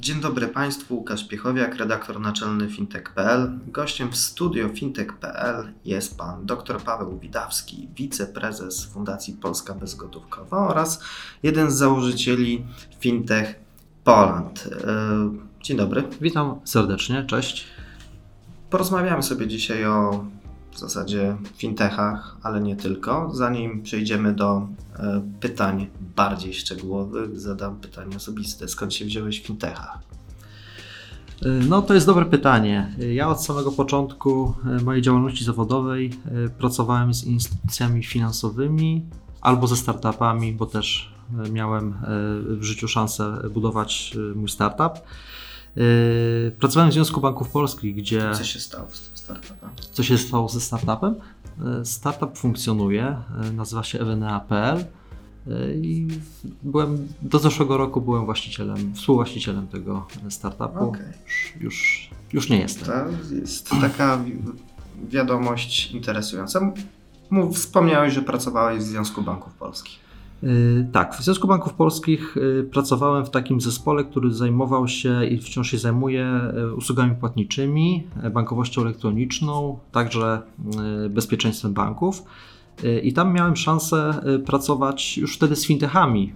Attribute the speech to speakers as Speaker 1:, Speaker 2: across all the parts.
Speaker 1: Dzień dobry Państwu, Łukasz Piechowiak, redaktor naczelny fintech.pl. Gościem w studio fintech.pl jest pan dr Paweł Widawski, wiceprezes Fundacji Polska Bezgotówkowa oraz jeden z założycieli Fintech Poland. E, dzień dobry.
Speaker 2: Witam serdecznie, cześć.
Speaker 1: Porozmawiamy sobie dzisiaj o w zasadzie fintechach, ale nie tylko. Zanim przejdziemy do e, pytań bardziej szczegółowych, zadam pytanie osobiste. Skąd się wziąłeś w fintechach?
Speaker 2: E, no to jest dobre pytanie. Ja od samego początku e, mojej działalności zawodowej pracowałem z instytucjami finansowymi albo ze startupami, bo też miałem w życiu szansę budować mój startup. Yy, pracowałem w Związku Banków Polskich, gdzie.
Speaker 1: Co się stało z tym startupem?
Speaker 2: Co się stało ze startupem? Yy, startup funkcjonuje, yy, nazywa się ewenea.pl i byłem, do zeszłego roku byłem właścicielem, współwłaścicielem tego startupu. Okay. Już, już, już nie jestem.
Speaker 1: To jest taka wiadomość interesująca. Mów, wspomniałeś, że pracowałeś w Związku Banków Polskich.
Speaker 2: Y, tak, w Związku Banków Polskich y, pracowałem w takim zespole, który zajmował się i wciąż się zajmuje y, usługami płatniczymi, bankowością elektroniczną, także bezpieczeństwem banków. I tam miałem szansę pracować już wtedy z fintechami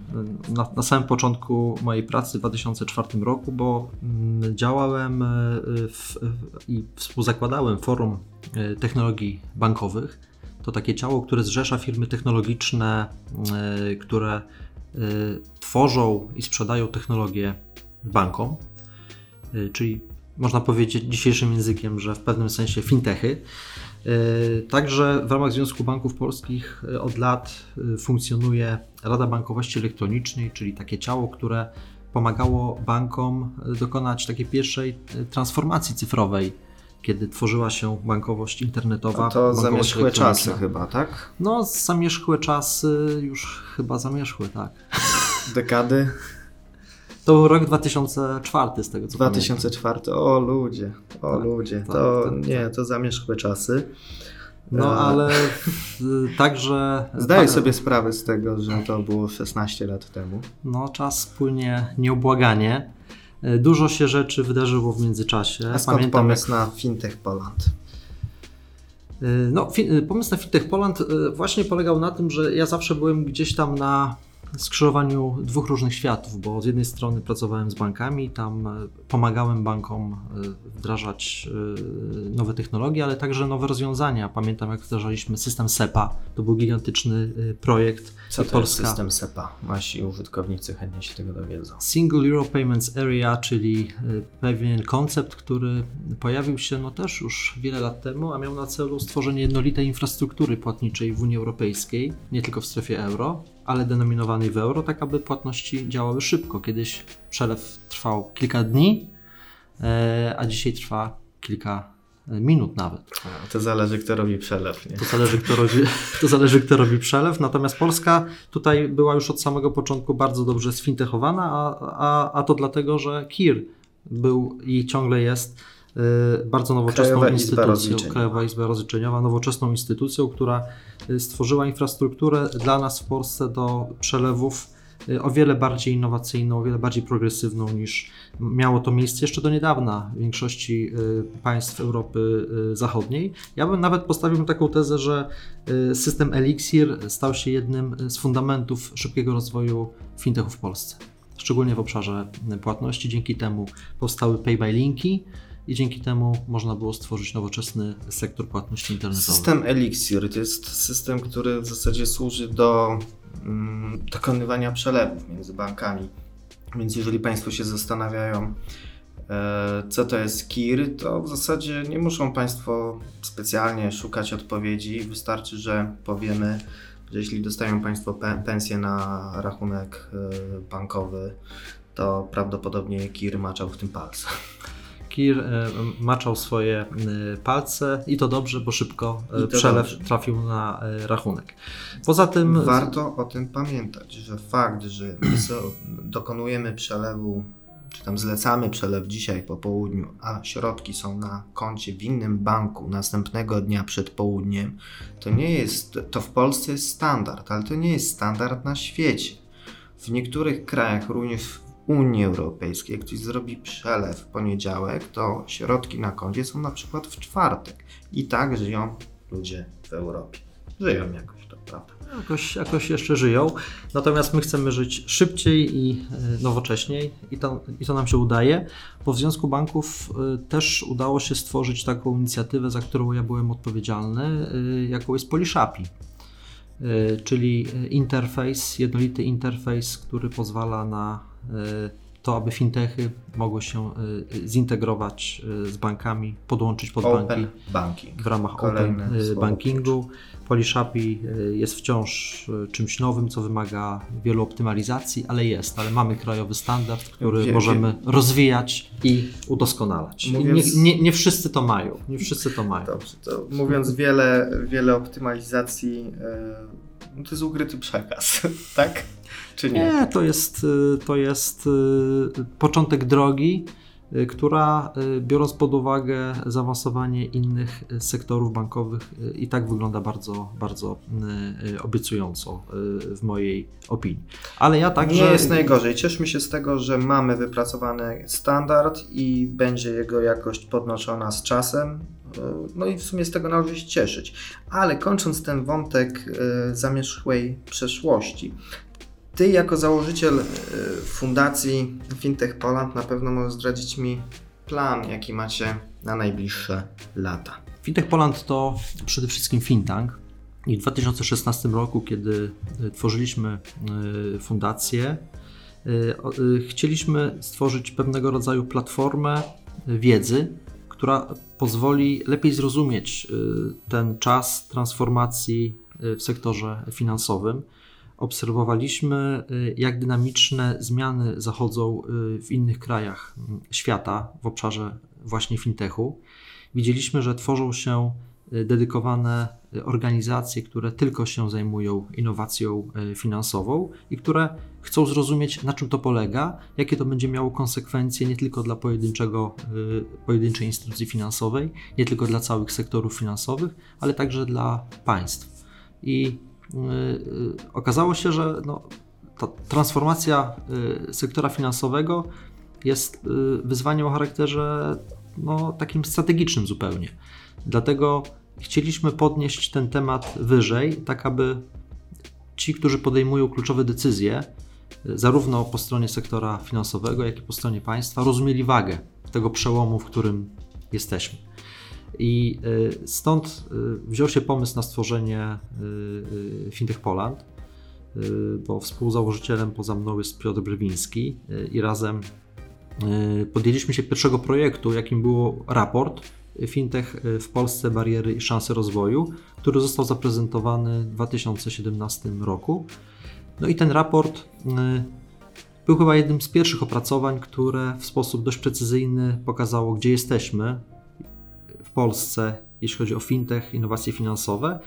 Speaker 2: na, na samym początku mojej pracy w 2004 roku, bo mm, działałem w, i współzakładałem forum technologii bankowych to takie ciało, które zrzesza firmy technologiczne, e, które e, tworzą i sprzedają technologię bankom, e, czyli można powiedzieć dzisiejszym językiem, że w pewnym sensie fintechy. Także w ramach Związku Banków Polskich od lat funkcjonuje Rada Bankowości Elektronicznej, czyli takie ciało, które pomagało bankom dokonać takiej pierwszej transformacji cyfrowej kiedy tworzyła się bankowość internetowa.
Speaker 1: A to zamierzchłe czasy chyba, tak?
Speaker 2: No, zamierzchłe czasy już chyba zamierzchłe, tak.
Speaker 1: Dekady?
Speaker 2: To był rok 2004 z tego co
Speaker 1: 2004, pamiętam. o ludzie, o tak, ludzie, tak, to tak, nie, tak. to zamierzchłe czasy.
Speaker 2: No e, ale także.
Speaker 1: Zdaję tak, sobie sprawę z tego, że to było 16 lat temu.
Speaker 2: No, czas płynie nieubłaganie. E, dużo się rzeczy wydarzyło w międzyczasie.
Speaker 1: A skąd Pamiętam, pomysł jak... na Fintech Poland?
Speaker 2: E, no, e, pomysł na Fintech Poland właśnie polegał na tym, że ja zawsze byłem gdzieś tam na skrzyżowaniu dwóch różnych światów, bo z jednej strony pracowałem z bankami, tam e, pomagałem bankom e, wdrażać e, nowe technologie, ale także nowe rozwiązania. Pamiętam, jak wdrażaliśmy system SEPA, to był gigantyczny projekt.
Speaker 1: Co to Polska... jest system SEPA? Wasi użytkownicy chętnie się tego dowiedzą.
Speaker 2: Single Euro Payments Area, czyli pewien koncept, który pojawił się no też już wiele lat temu, a miał na celu stworzenie jednolitej infrastruktury płatniczej w Unii Europejskiej, nie tylko w strefie euro, ale denominowanej w euro, tak aby płatności działały szybko. Kiedyś przelew trwał kilka dni, e, a dzisiaj trwa kilka minut nawet.
Speaker 1: A, to zależy, kto robi przelew. Nie?
Speaker 2: To, zależy, kto robi, to zależy, kto robi przelew. Natomiast Polska tutaj była już od samego początku bardzo dobrze sfintechowana, a, a, a to dlatego, że KIR był i ciągle jest bardzo nowoczesną Krajowa instytucją, Izba Krajowa Izba Rozliczeniowa, nowoczesną instytucją, która y, stworzyła infrastrukturę dla nas w Polsce do przelewów y, o wiele bardziej innowacyjną, o wiele bardziej progresywną niż miało to miejsce jeszcze do niedawna w większości państw Europy Zachodniej. Ja bym nawet postawił taką tezę, że system Elixir stał się jednym z fundamentów szybkiego rozwoju fintechu w Polsce, szczególnie w obszarze płatności. Dzięki temu powstały pay by linki, i dzięki temu można było stworzyć nowoczesny sektor płatności internetowych.
Speaker 1: System Elixir to jest system, który w zasadzie służy do mm, dokonywania przelewów między bankami. Więc jeżeli Państwo się zastanawiają, e, co to jest KIR, to w zasadzie nie muszą Państwo specjalnie szukać odpowiedzi. Wystarczy, że powiemy, że jeśli dostają Państwo pensję na rachunek e, bankowy, to prawdopodobnie KIR maczał w tym palce.
Speaker 2: Kir e, maczał swoje e, palce i to dobrze, bo szybko e, przelew dobrze. trafił na rachunek.
Speaker 1: Poza tym. Warto o tym pamiętać, że fakt, że dokonujemy przelewu, czy tam zlecamy przelew dzisiaj po południu, a środki są na koncie w innym banku następnego dnia przed południem, to nie jest, to w Polsce jest standard, ale to nie jest standard na świecie. W niektórych krajach, również Unii Europejskiej, jak ktoś zrobi przelew w poniedziałek, to środki na koncie są na przykład w czwartek. I tak żyją ludzie w Europie. Żyją jakoś, to prawda.
Speaker 2: Jakoś, jakoś jeszcze żyją. Natomiast my chcemy żyć szybciej i e, nowocześniej i to, i to nam się udaje. Bo w Związku Banków e, też udało się stworzyć taką inicjatywę, za którą ja byłem odpowiedzialny, e, jaką jest Polishapi. Czyli interfejs, jednolity interfejs, który pozwala na to, aby fintechy mogły się zintegrować z bankami, podłączyć pod
Speaker 1: Open
Speaker 2: banki
Speaker 1: banking.
Speaker 2: w ramach
Speaker 1: Kolejne
Speaker 2: open bankingu. Polishapi y, jest wciąż czymś nowym, co wymaga wielu optymalizacji, ale jest, ale mamy krajowy standard, który
Speaker 1: Wie-
Speaker 2: możemy rozwijać i udoskonalać. I
Speaker 1: Mówiąc-
Speaker 2: Nie, nie, nie wszyscy to mają, nie wszyscy to mają.
Speaker 1: Dobrze, to mówiąc wiele, wiele optymalizacji, e, no to jest ukryty przekaz, tak? Czy nie?
Speaker 2: Nie, to jest, y, to jest y, początek drogi, y, która biorąc pod uwagę zaawansowanie innych sektorów bankowych i tak wygląda bardzo, bardzo obiecująco w mojej opinii. Ale ja także...
Speaker 1: Nie jest najgorzej. Cieszmy się z tego, że mamy wypracowany standard i będzie jego jakość podnoszona z czasem. No i w sumie z tego należy się cieszyć. Ale kończąc ten wątek zamierzchłej przeszłości. Ty jako założyciel e, fundacji Fintech Poland na pewno możesz zdradzić mi plan, jaki macie na najbliższe lata.
Speaker 2: Fintech Poland to przede wszystkim fintech. I w 2016 roku, kiedy y, tworzyliśmy y, fundację, chcieliśmy stworzyć pewnego rodzaju platformę wiedzy, która pozwoli lepiej zrozumieć ten czas transformacji w sektorze finansowym. Obserwowaliśmy, y, jak dynamiczne zmiany zachodzą y, w innych krajach mm, świata w obszarze właśnie fintechu. Widzieliśmy, że tworzą się y, dedykowane organizacje, które tylko się zajmują innowacją finansową i które chcą zrozumieć, na czym to polega, jakie to będzie miało konsekwencje nie tylko dla pojedynczego, pojedynczej instytucji finansowej, nie tylko dla całych sektorów finansowych, ale także dla państw. I okazało się, że no, ta transformacja y, sektora finansowego jest y, wyzwaniem o charakterze no, takim strategicznym zupełnie. Dlatego chcieliśmy podnieść ten temat wyżej, tak aby ci, którzy podejmują kluczowe decyzje, y, zarówno po stronie sektora finansowego, jak i po stronie państwa, rozumieli wagę tego przełomu, w którym jesteśmy. I y, stąd y, wziął się pomysł na stworzenie y, Fintech Poland, bo współzałożycielem poza mną jest Piotr Brewiński y, i razem podjęliśmy się pierwszego projektu, jakim było raport Fintech w Polsce bariery i szanse rozwoju, który został zaprezentowany w 2017 roku. No i ten raport był chyba jednym z pierwszych opracowań, które w sposób dość precyzyjny pokazało, gdzie jesteśmy Polsce, jeśli chodzi o fintech, innowacje finansowe,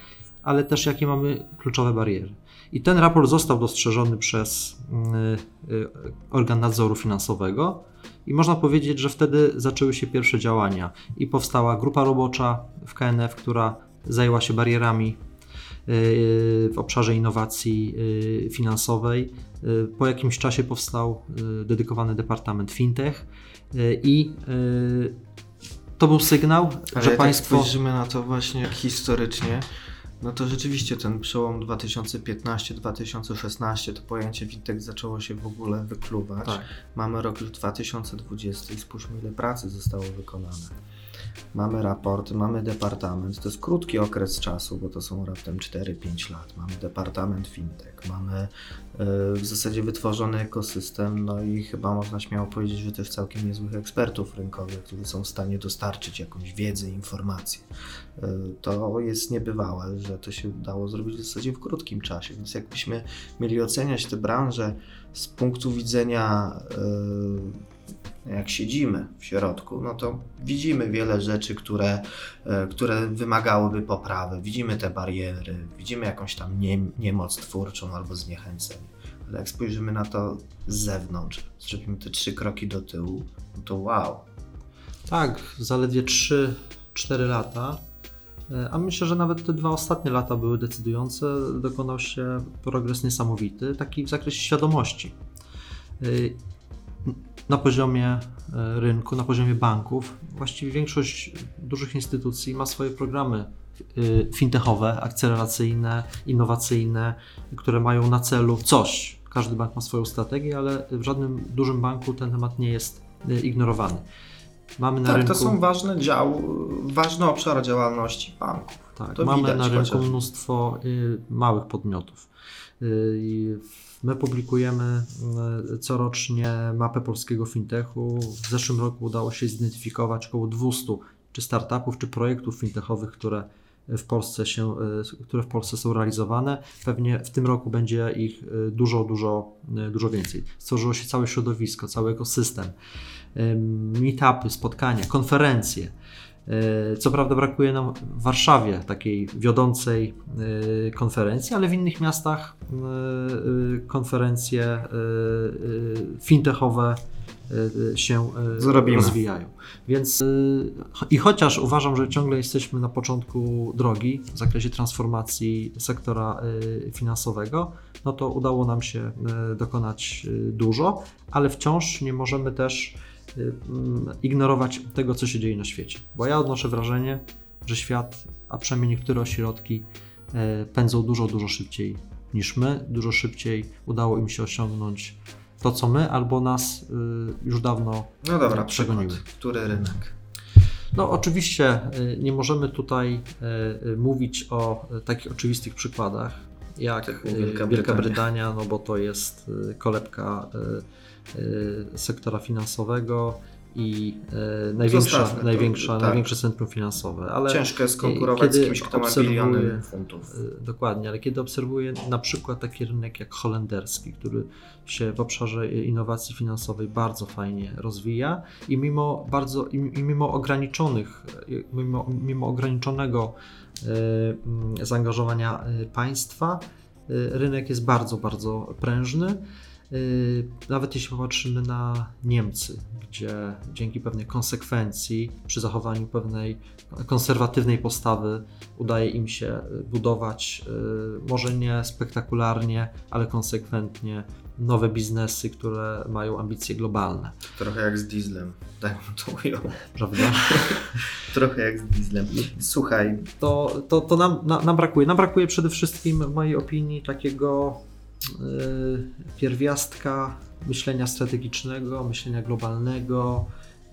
Speaker 2: ale też jakie mamy kluczowe bariery. I ten raport został dostrzeżony przez y, y, organ nadzoru finansowego i można powiedzieć, że wtedy zaczęły się pierwsze działania i powstała grupa robocza w KNF, która zajęła się barierami y, w obszarze innowacji finansowej. Po jakimś czasie powstał dedykowany departament fintech i to był sygnał,
Speaker 1: Ale
Speaker 2: że
Speaker 1: jak
Speaker 2: państwo.
Speaker 1: spojrzymy na to właśnie historycznie, no to rzeczywiście ten przełom 2015-2016 to pojęcie fintech zaczęło się w ogóle wykluwać.
Speaker 2: Tak.
Speaker 1: Mamy rok już 2020 i spójrzmy ile pracy zostało wykonane. Mamy raporty, mamy departament. To jest krótki okres czasu, bo to są raptem 4-5 lat. Mamy departament fintech, mamy e, w zasadzie wytworzony ekosystem, no i chyba można śmiało powiedzieć, że też całkiem niezłych ekspertów rynkowych, którzy są w stanie dostarczyć jakąś wiedzę, informacje. To jest niebywałe, że to się udało zrobić w zasadzie w krótkim czasie, więc jakbyśmy mieli oceniać tę branżę z punktu widzenia e, jak siedzimy w środku, no to widzimy wiele rzeczy, które, e, które wymagałyby poprawy. Widzimy te bariery, widzimy jakąś tam nie, niemoc twórczą albo zniechęcenie. Ale jak spojrzymy na to z zewnątrz, zrobimy te trzy kroki do tyłu, no to wow.
Speaker 2: Tak, zaledwie 3-4 lata. E, A myślę, że nawet te dwa ostatnie lata były decydujące. Dokonał się progres niesamowity, taki w zakresie świadomości. E, Na poziomie e, rynku, na poziomie banków, właściwie większość dużych instytucji ma swoje programy fintechowe, akceleracyjne, innowacyjne, które mają na celu coś. Każdy bank ma swoją strategię, ale w żadnym dużym banku ten temat nie jest ignorowany.
Speaker 1: Mamy na tak, rynku... to są ważne dział, ważny obszar działalności banków.
Speaker 2: Tak, to mamy na rynku chociaż. mnóstwo y, małych podmiotów. Y, my publikujemy y, corocznie mapę polskiego fintechu. W zeszłym roku udało się zidentyfikować około 200 czy startupów, czy projektów fintechowych, które w Polsce się, które w Polsce są realizowane. Pewnie w tym roku będzie ich dużo, dużo, dużo więcej. Stworzyło się całe środowisko, cały ekosystem, meetupy, spotkania, konferencje. E, co prawda brakuje nam w Warszawie takiej wiodącej e, konferencji, ale w innych miastach e, konferencje fintechowe się Zrobimy. rozwijają. Więc i chociaż uważam, że ciągle jesteśmy na początku drogi w zakresie transformacji sektora finansowego, no to udało nam się dokonać dużo, ale wciąż nie możemy też ignorować tego, co się dzieje na świecie. Bo ja odnoszę wrażenie, że świat, a przynajmniej niektóre ośrodki, e, pędzą dużo, dużo szybciej niż my. Dużo szybciej udało im się osiągnąć to, co my, albo nas y, już dawno
Speaker 1: no dobra, przegoniły. Przykład. Który rynek?
Speaker 2: No, oczywiście y, nie możemy tutaj mówić o takich oczywistych przykładach, jak Wielka Brytania. Wielka Brytania, no bo to jest kolebka Y, sektora finansowego i e, największa, Zostawmy, największa, tak. największe centrum finansowe.
Speaker 1: Ale Ciężko jest konkurować z kimś, kto ma biliony funtów.
Speaker 2: E, dokładnie, ale kiedy obserwuję na przykład taki rynek jak holenderski, który się w obszarze innowacji finansowej bardzo fajnie rozwija i mimo bardzo, i mimo ograniczonych, mimo, mimo ograniczonego e, zaangażowania państwa, rynek jest bardzo, bardzo prężny. Y, nawet jeśli popatrzymy na Niemcy, gdzie dzięki pewnej konsekwencji, przy zachowaniu pewnej konserwatywnej postawy, udaje im się budować, y, może nie spektakularnie, ale konsekwentnie, nowe biznesy, które mają ambicje globalne.
Speaker 1: Trochę jak z dieslem, tak bym to ujął.
Speaker 2: Prawda?
Speaker 1: Trochę jak z dieslem. Słuchaj.
Speaker 2: To, to, to nam, nam brakuje. Nam brakuje przede wszystkim, w mojej opinii, takiego Y, pierwiastka myślenia strategicznego, myślenia globalnego.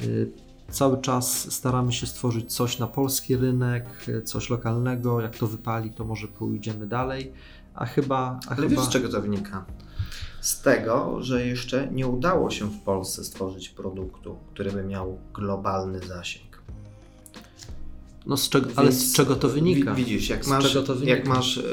Speaker 2: Y, cały czas staramy się stworzyć coś na polski rynek, coś lokalnego. Jak to wypali, to może pójdziemy dalej. A chyba. A
Speaker 1: Ale
Speaker 2: chyba...
Speaker 1: wiesz, z czego to wynika? Z tego, że jeszcze nie udało się w Polsce stworzyć produktu, który by miał globalny zasięg.
Speaker 2: No z czego, ale z czego to wynika?
Speaker 1: Widzisz, jak masz, jak masz yy,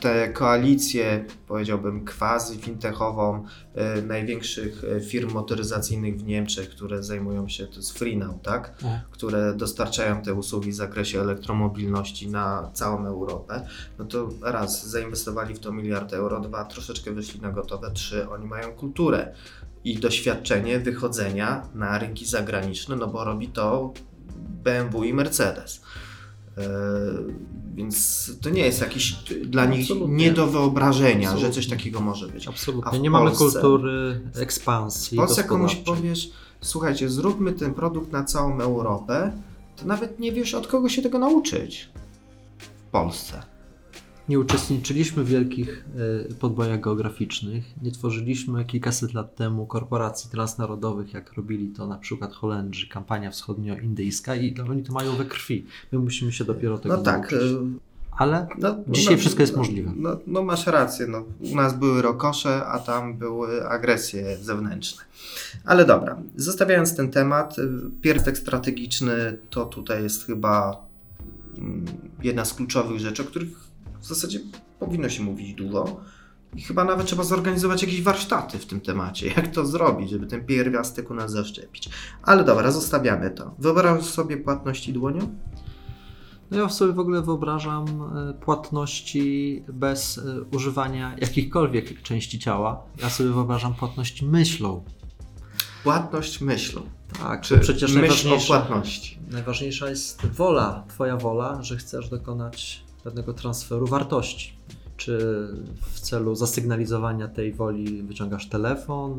Speaker 1: tę koalicję, powiedziałbym, quasi fintechową yy, największych e, firm motoryzacyjnych w Niemczech, które zajmują się, to jest Freenow, tak? tak? Które dostarczają te usługi w zakresie elektromobilności na całą Europę, no to raz, zainwestowali w to miliard euro, dwa, troszeczkę wyszli na gotowe, trzy, oni mają kulturę i doświadczenie wychodzenia na rynki zagraniczne, no bo robi to BMW i Mercedes. E, więc to nie jest jakiś dla nich Absolutnie. nie do wyobrażenia, Absolutnie. że coś takiego może być.
Speaker 2: Absolutnie. nie Polsce, mamy kultury ekspansji.
Speaker 1: W Polsce komuś powiesz, słuchajcie, zróbmy ten produkt na całą Europę, to nawet nie wiesz od kogo się tego nauczyć w Polsce
Speaker 2: nie uczestniczyliśmy w wielkich e, podbojach geograficznych, nie tworzyliśmy kilkaset lat temu korporacji transnarodowych, jak robili to na przykład Holendrzy, kampania wschodnioindyjska i oni to mają we krwi. My musimy się dopiero tego no tak, nauczyć. E, Ale no, dzisiaj no, wszystko jest możliwe.
Speaker 1: No, no, masz rację, no, u nas były rokosze, a tam były agresje zewnętrzne. Ale dobra, zostawiając ten temat, e, pierwiastek strategiczny to tutaj jest chyba mm, jedna z kluczowych rzeczy, o których w zasadzie powinno się mówić dużo. I chyba nawet trzeba zorganizować jakieś warsztaty w tym temacie, jak to zrobić, żeby ten pierwiastek u nas zaszczepić. Ale dobra, zostawiamy to. Wyobrażasz sobie płatności dłonią?
Speaker 2: No ja sobie w ogóle wyobrażam e, płatności bez e, używania jakichkolwiek części ciała. Ja sobie wyobrażam płatność myślą.
Speaker 1: Płatność myślą.
Speaker 2: Tak, Czy przecież myśl
Speaker 1: o płatności.
Speaker 2: Najważniejsza jest wola, Twoja wola, że chcesz dokonać pewnego transferu wartości. Czy w celu zasygnalizowania tej woli wyciągasz telefon,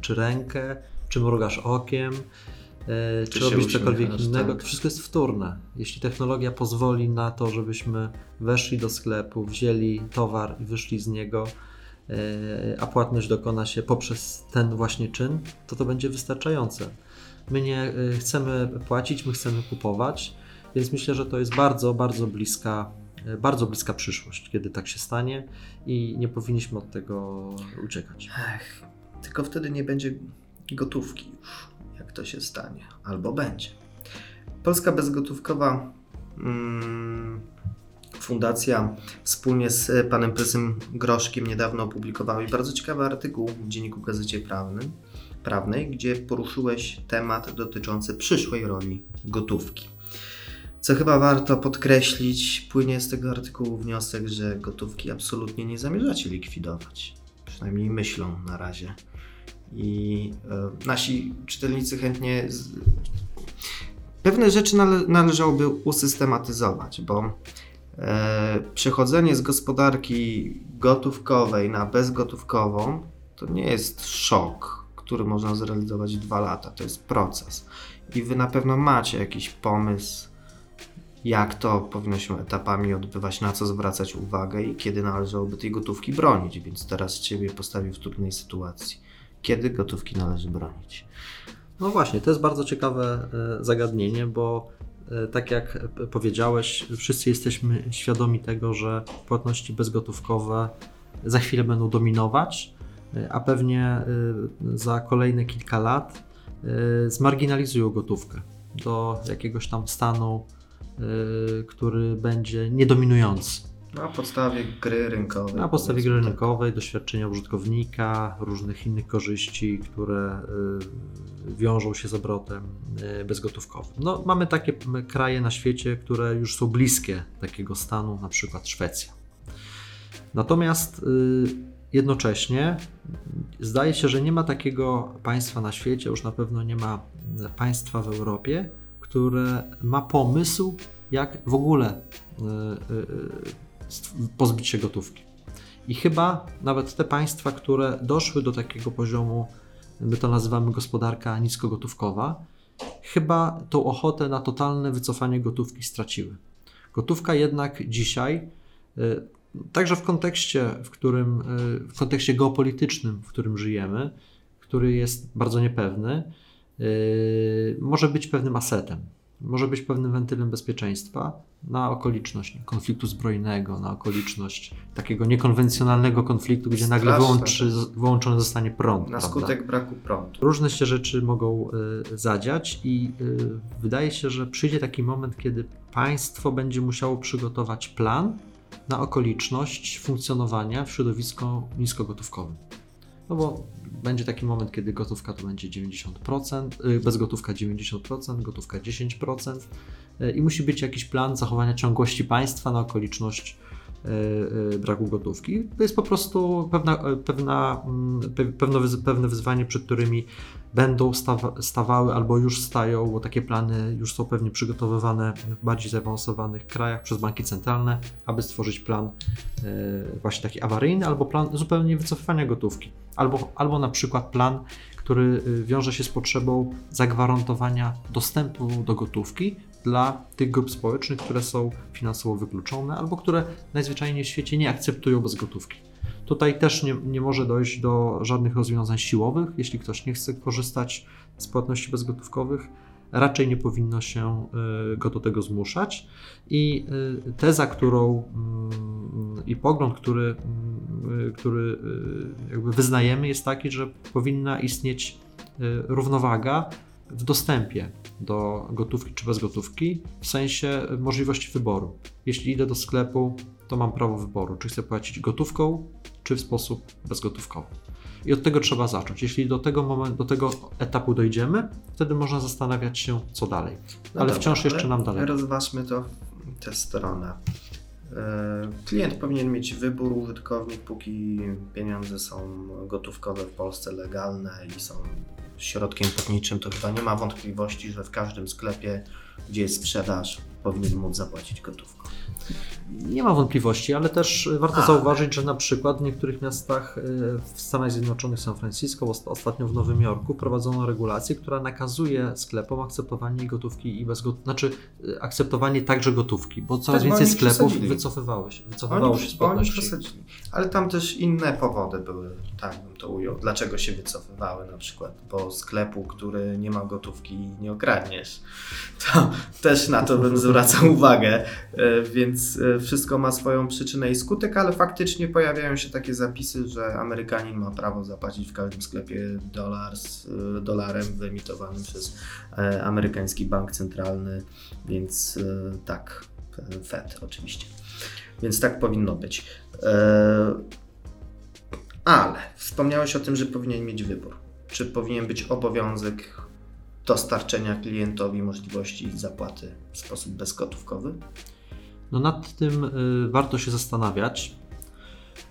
Speaker 2: czy rękę, czy mrugasz okiem, e, czy,
Speaker 1: Czy
Speaker 2: robisz cokolwiek
Speaker 1: uśmiechasz,
Speaker 2: innego.
Speaker 1: tak.
Speaker 2: To wszystko jest wtórne. Jeśli technologia pozwoli na to, żebyśmy weszli do sklepu, wzięli towar i wyszli z niego, e, a płatność dokona się poprzez ten właśnie czyn, to to będzie wystarczające. My nie e, chcemy płacić, my chcemy kupować, więc myślę, że to jest bardzo, bardzo bliska, e, bardzo bliska przyszłość, kiedy tak się stanie i nie powinniśmy od tego uciekać.
Speaker 1: Ech, tylko wtedy nie będzie gotówki już, jak to się stanie. Albo będzie. Polska Bezgotówkowa mm, Fundacja wspólnie z panem prezesem Groszkiem niedawno opublikowała bardzo ciekawy artykuł w Dzienniku Gazecie Prawnym, Prawnej, gdzie poruszyłeś temat dotyczący przyszłej roli gotówki. Co chyba warto podkreślić, płynie z tego artykułu wniosek, że gotówki absolutnie nie zamierzacie likwidować. Przynajmniej myślą na razie. I e, nasi czytelnicy chętnie. Z... Pewne rzeczy nale należałoby usystematyzować, bo e, przechodzenie z gospodarki gotówkowej na bezgotówkową to nie jest szok, który można zrealizować w dwa lata. To jest proces. I wy na pewno macie jakiś pomysł, jak to powinno się etapami odbywać, na co zwracać uwagę i kiedy należałoby tej gotówki bronić. Więc teraz Ciebie postawię w trudnej sytuacji. Kiedy gotówki należy bronić?
Speaker 2: No właśnie, to jest bardzo ciekawe e, zagadnienie, bo e, tak jak powiedziałeś, wszyscy jesteśmy świadomi tego, że płatności bezgotówkowe za chwilę będą dominować, e, a pewnie za kolejne kilka lat zmarginalizują gotówkę do jakiegoś tam stanu, który będzie niedominujący.
Speaker 1: Na podstawie gry rynkowej.
Speaker 2: Na podstawie gry
Speaker 1: tak.
Speaker 2: rynkowej, doświadczenia użytkownika, różnych innych korzyści, które y, wiążą się z obrotem y, bezgotówkowym. No, mamy takie kraje na świecie, które już są bliskie takiego stanu, na przykład Szwecja. Natomiast y, jednocześnie y, zdaje się, że nie ma takiego państwa na świecie, już na pewno nie ma y, państwa w Europie, które ma pomysł, jak w ogóle y, y, stw- pozbyć się gotówki. I chyba nawet te państwa, które doszły do takiego poziomu, my to nazywamy gospodarka niskogotówkowa, chyba tą ochotę na totalne wycofanie gotówki straciły. Gotówka jednak dzisiaj, także w kontekście, w którym, w kontekście geopolitycznym, w którym żyjemy, który jest bardzo niepewny, może być pewnym asetem, może być pewnym wentylem bezpieczeństwa na okoliczność konfliktu zbrojnego, na okoliczność takiego niekonwencjonalnego konfliktu, gdzie nagle
Speaker 1: Straszne.
Speaker 2: wyłączy, wyłączony zostanie prąd.
Speaker 1: Na
Speaker 2: prawda?
Speaker 1: skutek braku prądu.
Speaker 2: Różne się rzeczy mogą y, zadziać, i y, wydaje się, że przyjdzie taki moment, kiedy państwo będzie musiało przygotować plan na okoliczność funkcjonowania w środowisku niskogotówkowym. No bo będzie taki moment, kiedy gotówka to będzie 90%, y, bezgotówka 90%, gotówka 10% y, i musi być jakiś plan zachowania ciągłości państwa na okoliczność braku gotówki. To jest po prostu pewna, y, pewna, mm, pe- pewne, pewne wyzwanie, przed którymi będą stawa, stawały albo już stają, bo takie plany już są pewnie przygotowywane w bardziej zaawansowanych krajach przez banki centralne, aby stworzyć plan właśnie taki awaryjny albo plan zupełnie wycofywania gotówki. Albo, albo na przykład plan, który wiąże się z potrzebą zagwarantowania dostępu do gotówki dla tych grup społecznych, które są finansowo wykluczone albo które najzwyczajniej w świecie nie akceptują bezgotówki. Tutaj też nie, nie może dojść do żadnych rozwiązań siłowych. Jeśli ktoś nie chce korzystać z płatności bezgotówkowych, raczej nie powinno się y, go do tego zmuszać. I y, teza, którą mm, i pogląd, który, mm, który y, jakby wyznajemy, jest taki, że powinna istnieć równowaga w dostępie do gotówki czy bezgotówki, w sensie możliwości wyboru. Jeśli idę do sklepu, to mam prawo wyboru, czy chcę płacić gotówką, czy w sposób bezgotówkowy. I od tego trzeba zacząć. Jeśli do tego, momentu, do tego etapu dojdziemy, wtedy można zastanawiać się, co dalej.
Speaker 1: No
Speaker 2: ale
Speaker 1: dobra,
Speaker 2: wciąż jeszcze
Speaker 1: ale
Speaker 2: nam daleko.
Speaker 1: Rozważmy to tę stronę. E, Klient powinien mieć wybór, użytkownik, póki pieniądze są gotówkowe w Polsce legalne i są środkiem płatniczym, to chyba nie ma wątpliwości, że w każdym sklepie, gdzie jest sprzedaż, powinien móc zapłacić gotówką.
Speaker 2: Nie ma wątpliwości, ale też warto zauważyć, że na przykład w niektórych miastach w Stanach Zjednoczonych, San Francisco, ostatnio w Nowym Jorku prowadzono regulację, która nakazuje sklepom akceptowanie gotówki i bez gotówki, znaczy akceptowanie także gotówki, bo coraz
Speaker 1: Tak, bo
Speaker 2: więcej
Speaker 1: oni
Speaker 2: sklepów wycofywało się, wycofywało
Speaker 1: Oni,
Speaker 2: się z płatności.
Speaker 1: Ale tam też inne powody były, tak bym to ujął. Dlaczego się wycofywały na przykład? Bo sklepu, który nie ma gotówki nie okradniesz. To też na to bym zwracał uwagę, więc wszystko ma swoją przyczynę i skutek, ale faktycznie pojawiają się takie zapisy, że Amerykanin ma prawo zapłacić w każdym sklepie dolar z e, dolarem wyemitowanym przez e, amerykański bank centralny, więc e, tak, Fed oczywiście. Więc tak powinno być. E, Ale wspomniałeś o tym, że powinien mieć wybór. Czy powinien być obowiązek dostarczenia klientowi możliwości zapłaty w sposób bezgotówkowy?
Speaker 2: No nad tym y, warto się zastanawiać,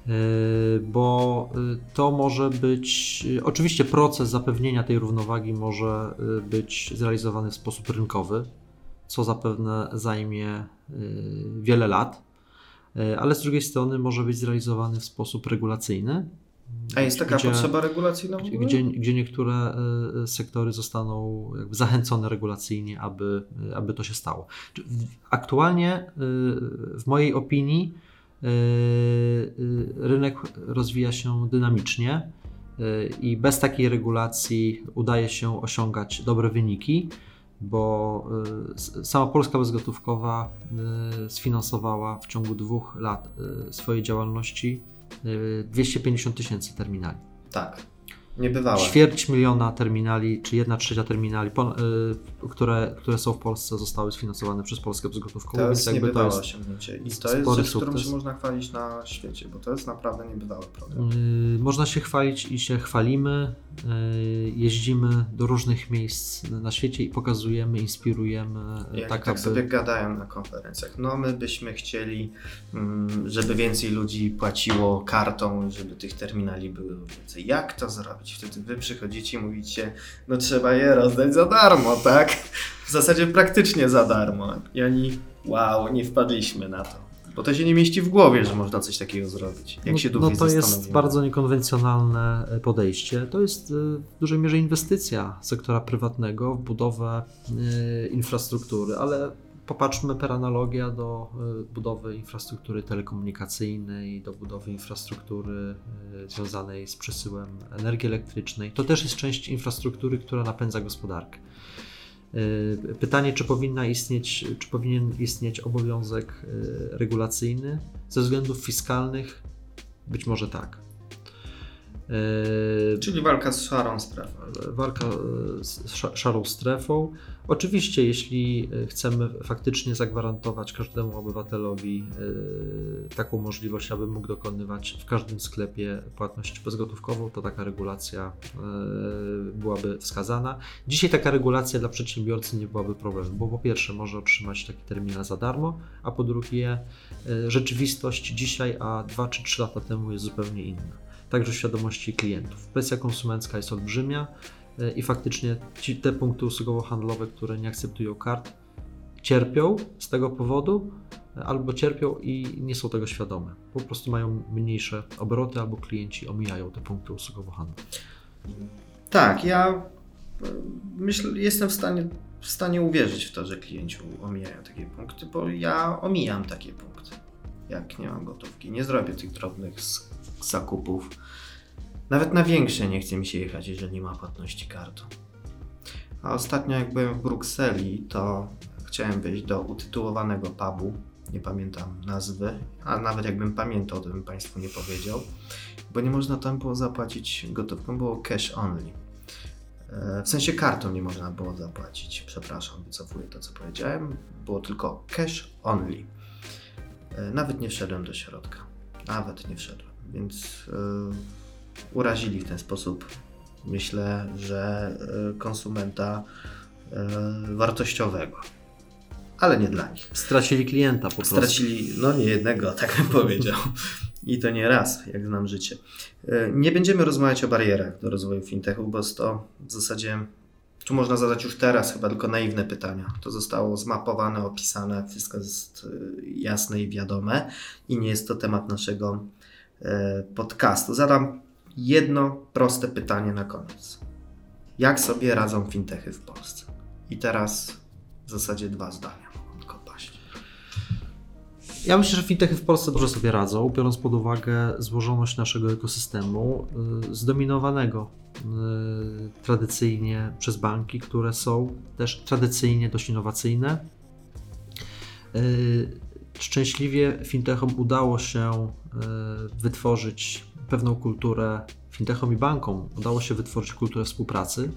Speaker 2: y, bo y, to może być. Oczywiście proces zapewnienia tej równowagi może być zrealizowany w sposób rynkowy, co zapewne zajmie wiele lat, ale z drugiej strony może być zrealizowany w sposób regulacyjny.
Speaker 1: A jest taka
Speaker 2: gdzie-
Speaker 1: potrzeba regulacyjna
Speaker 2: gdzie, gdzie niektóre y, sektory zostaną zachęcone regulacyjnie, aby, y, aby to się stało. Aktualnie, w mojej opinii, rynek rozwija się dynamicznie i bez takiej regulacji udaje się osiągać dobre wyniki, bo sama Polska Bezgotówkowa sfinansowała w ciągu dwóch lat swojej działalności 250 tysięcy terminali.
Speaker 1: Tak. Nie bywała.
Speaker 2: Ćwierć miliona terminali, czy jedna trzecia terminali, pon- y, które, które są w Polsce, zostały sfinansowane przez Polskę Bezgotówkową,
Speaker 1: To
Speaker 2: więc
Speaker 1: jest
Speaker 2: jakby to
Speaker 1: niebywałe
Speaker 2: jest
Speaker 1: osiągnięcie. I to jest rzecz, którą się można chwalić na świecie, bo to jest naprawdę niebywały program.
Speaker 2: y, można się chwalić i się chwalimy. y, Jeździmy do różnych miejsc na świecie i pokazujemy, inspirujemy, tak,
Speaker 1: tak,
Speaker 2: aby...
Speaker 1: sobie gadają na konferencjach. No my byśmy chcieli, mm, żeby więcej ludzi płaciło kartą, żeby tych terminali było więcej. Jak to zrobić? Wtedy wy przychodzicie i mówicie, no trzeba je rozdać za darmo, tak? W zasadzie praktycznie za darmo. I oni, wow, nie wpadliśmy na to. Bo to się nie mieści w głowie, że można coś takiego zrobić. Jak
Speaker 2: no,
Speaker 1: się
Speaker 2: no to jest bardzo niekonwencjonalne e, podejście. To jest y, w dużej mierze inwestycja sektora prywatnego w budowę y, infrastruktury, ale popatrzmy per analogia do y, budowy infrastruktury telekomunikacyjnej, do budowy infrastruktury y, związanej z przesyłem energii elektrycznej. To też jest część infrastruktury, która napędza gospodarkę. Y, Pytanie, czy powinna istnieć, czy powinien istnieć obowiązek regulacyjny ze względów fiskalnych? Być może tak.
Speaker 1: Czyli walka z szarą strefą.
Speaker 2: walka z sza- szarą strefą. Oczywiście, jeśli e, chcemy faktycznie zagwarantować każdemu obywatelowi e, taką możliwość, aby mógł dokonywać w każdym sklepie płatność bezgotówkową, to taka regulacja e, byłaby wskazana. Dzisiaj taka regulacja dla przedsiębiorcy nie byłaby problemem, bo po pierwsze może otrzymać taki terminal za darmo, a po drugie rzeczywistość dzisiaj, a 2 czy 3 lata temu jest zupełnie inna także świadomości klientów. Presja konsumencka jest olbrzymia i faktycznie ci, te punkty usługowo-handlowe, które nie akceptują kart, cierpią z tego powodu, e, albo cierpią i nie są tego świadome. Po prostu mają mniejsze obroty, albo klienci omijają te punkty usługowo-handlowe.
Speaker 1: Tak, ja e, myślę, jestem w stanie, w stanie uwierzyć w to, że klienci omijają takie punkty, bo ja omijam takie punkty. Jak nie mam gotówki, nie zrobię tych drobnych zakupów. Nawet na większe nie chce mi się jechać, jeżeli nie ma płatności kartą. A ostatnio jak byłem w Brukseli, to chciałem wejść do utytułowanego pubu. Nie pamiętam nazwy, a nawet jakbym pamiętał, to bym Państwu nie powiedział, bo nie można tam było zapłacić gotówką, było cash only. E, W sensie kartą nie można było zapłacić. Przepraszam, wycofuję to, co powiedziałem. Było tylko cash only. E, Nawet nie wszedłem do środka. Nawet nie wszedłem. Więc e, urazili w ten sposób, myślę, że e, konsumenta e, wartościowego. Ale nie dla nich.
Speaker 2: Stracili klienta po prostu.
Speaker 1: Stracili, no nie jednego, tak bym powiedział. I to nie raz, jak znam życie. E, Nie będziemy rozmawiać o barierach do rozwoju fintechu, bo to w zasadzie Tu można zadać już teraz chyba tylko naiwne pytania. To zostało zmapowane, opisane, wszystko jest jasne i wiadome i nie jest to temat naszego podcastu. Zadam jedno proste pytanie na koniec. Jak sobie radzą fintechy w Polsce? I teraz w zasadzie dwa zdania mogą tylko paść.
Speaker 2: Ja myślę, że fintechy w Polsce dobrze sobie radzą, biorąc pod uwagę złożoność naszego ekosystemu, y, zdominowanego y, tradycyjnie przez banki, które są też tradycyjnie dość innowacyjne. Y, szczęśliwie fintechom udało się wytworzyć pewną kulturę, fintechom i bankom udało się wytworzyć kulturę współpracy,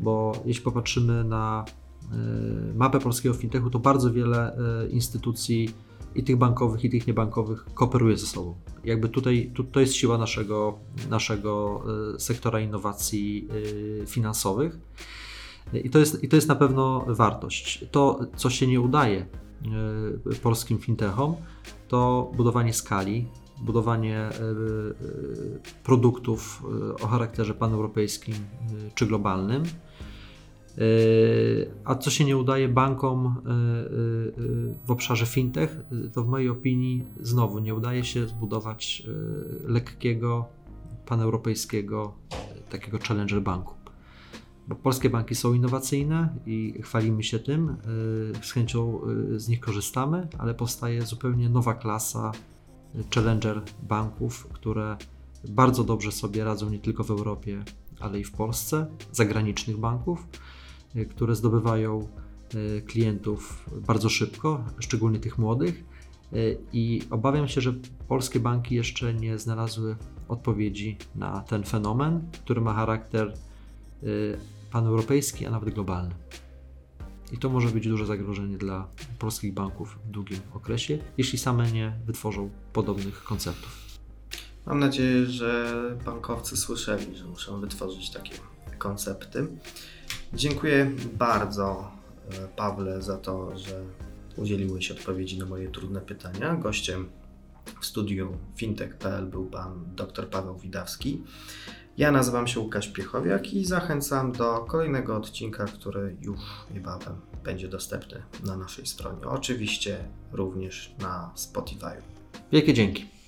Speaker 2: bo jeśli popatrzymy na mapę polskiego fintechu, to bardzo wiele instytucji i tych bankowych, i tych niebankowych kooperuje ze sobą. Jakby tutaj tu, to jest siła naszego, naszego e, sektora innowacji finansowych. I to, jest, I to jest na pewno wartość. To, co się nie udaje polskim fintechom, to budowanie skali, budowanie produktów o charakterze paneuropejskim czy globalnym a co się nie udaje bankom w obszarze fintech, to w mojej opinii znowu nie udaje się zbudować lekkiego, paneuropejskiego takiego challenger banku. Bo polskie banki są innowacyjne i chwalimy się tym, z chęcią z nich korzystamy, ale powstaje zupełnie nowa klasa challenger banków, które bardzo dobrze sobie radzą nie tylko w Europie, ale i w Polsce, zagranicznych banków Y, które zdobywają y, klientów bardzo szybko, szczególnie tych młodych. Y, I obawiam się, że polskie banki jeszcze nie znalazły odpowiedzi na ten fenomen, który ma charakter paneuropejski, a nawet globalny. I to może być duże zagrożenie dla polskich banków w długim okresie, jeśli same nie wytworzą podobnych konceptów.
Speaker 1: Mam nadzieję, że bankowcy słyszeli, że muszą wytworzyć takie koncepty. Dziękuję bardzo e, Pawle za to, że udzieliłeś odpowiedzi na moje trudne pytania. Gościem w studiu fintech.pl był pan dr Paweł Widawski. Ja nazywam się Łukasz Piechowiak i zachęcam do kolejnego odcinka, który już niebawem będzie dostępny na naszej stronie. Oczywiście również na Spotify.
Speaker 2: Wielkie dzięki.